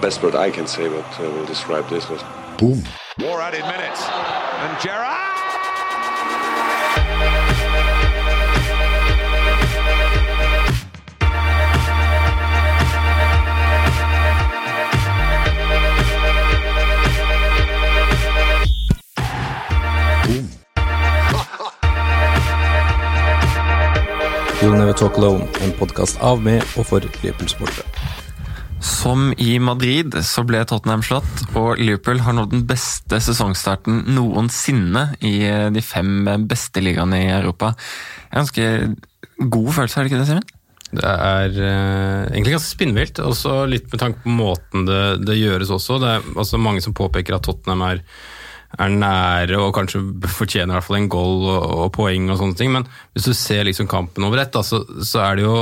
the best word I can say what uh, will describe this was boom. More added minutes. And Gerrard! You'll Never Talk Alone, en podkast av med og for Liverpool-sportere. Som i Madrid så ble Tottenham slått, og Liverpool har nådd den beste sesongstarten noensinne i de fem beste ligaene i Europa. Ganske god følelse, er det ikke det, Simen? Det er eh, egentlig ganske spinnvilt, også litt med tanke på måten det, det gjøres også. Det er altså mange som påpeker at Tottenham er, er nære og kanskje fortjener i hvert fall en goal og, og poeng og sånne ting, men hvis du ser liksom kampen over ett, så, så, er det jo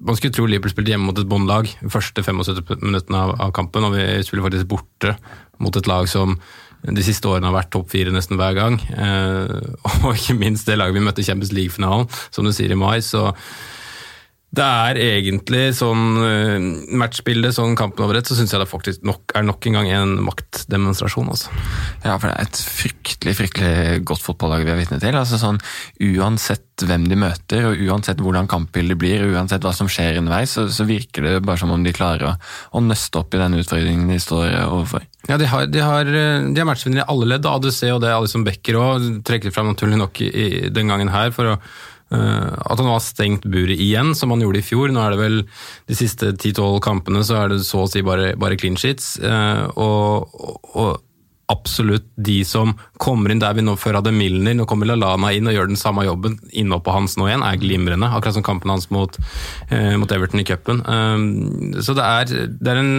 Man skulle tro Liverpool spilte hjemme mot et båndlag første 75 minuttene av, av kampen, og vi spiller faktisk borte mot et lag som de siste årene har vært topp fire nesten hver gang. Eh, og ikke minst det laget vi møtte i Champions League-finalen, som du sier i mai. så det er egentlig sånn uh, matchbilde, sånn kampen over ett, så syns jeg det faktisk nok, er nok en gang en maktdemonstrasjon. Altså. Ja, for det er et fryktelig fryktelig godt fotballag vi er vitne til. Altså sånn, Uansett hvem de møter, og uansett hvordan kampbildet blir, og uansett hva som skjer underveis, så, så, virker det bare som om de klarer å, å nøste opp i den utfordringen de står overfor. Ja, De har, de har, de har matchvinnere i alle ledd. ADC og det Alison Becker òg trekker fram naturlig nok i, i, den gangen her. for å at han har stengt buret igjen, som han gjorde i fjor. Nå er det vel de siste 10-12 kampene så er det så å si bare, bare clean sheets. Uh, og, og, absolutt de som kommer inn der vi nå før hadde Milner, nå kommer Lalana inn og gjør den samme jobben innpå hans nå igjen, er glimrende. Akkurat som kampen hans mot, uh, mot Everton i cupen. så det er, det, er en,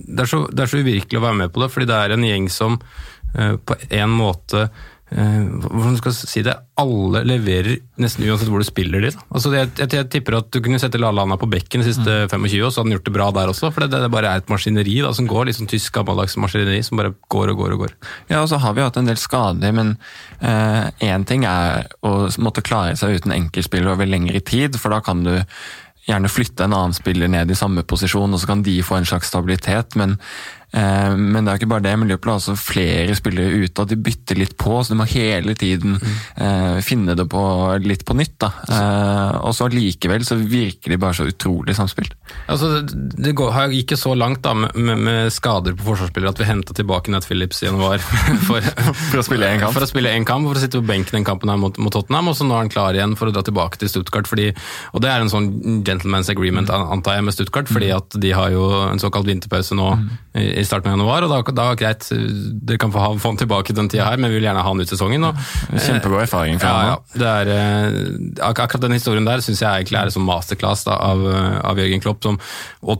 det, er så, det er så uvirkelig å være med på det, fordi det er en gjeng som på en måte Eh, hvordan skal jeg si det, alle leverer nesten uansett hvor du spiller de. Altså, jeg, jeg, jeg, tipper at du kunne sette Lallana på bekken de siste mm. 25, og så hadde han gjort det bra der også. For det, det bare er et maskineri da, som går, litt sånn tysk gammeldags maskineri som bare går og går og går. Ja, og så har vi hatt en del skader, men én eh, ting er å måtte klare seg uten enkeltspiller over lengre tid, for da kan du gjerne flytte en annen spiller ned i samme posisjon, og så kan de få en slags stabilitet. men Eh, men det er ikke bare det, Liverpool har også flere spillere ute, og de bytter litt på, så du må hele tiden mm. finne det på, litt på nytt. da. Eh, og så likevel så virker de bare så utrolig samspilt. Altså, det går, gikk så langt da, med, med, skader på forsvarsspillere at vi henta tilbake Nat Phillips i januar for, for, å spille én kamp. For å spille en kamp, for å sitte på benken den kampen her mot, mot, Tottenham, og så nå er han klar igjen for å dra tilbake til Stuttgart. Fordi, og det er en sånn gentleman's agreement, antar jeg, med Stuttgart, fordi at de har jo en såkalt vinterpause nå. Mm i starten av januar, og da, da greit, dere kan få, ha, få han tilbake den tida her, men vi vil gjerne ha han ut sesongen. Og, Kjempegod erfaring fra ja, ja, det er, eh, Akkurat den historien der syns jeg egentlig er en sånn masterclass da, av, av, Jørgen Klopp, som, og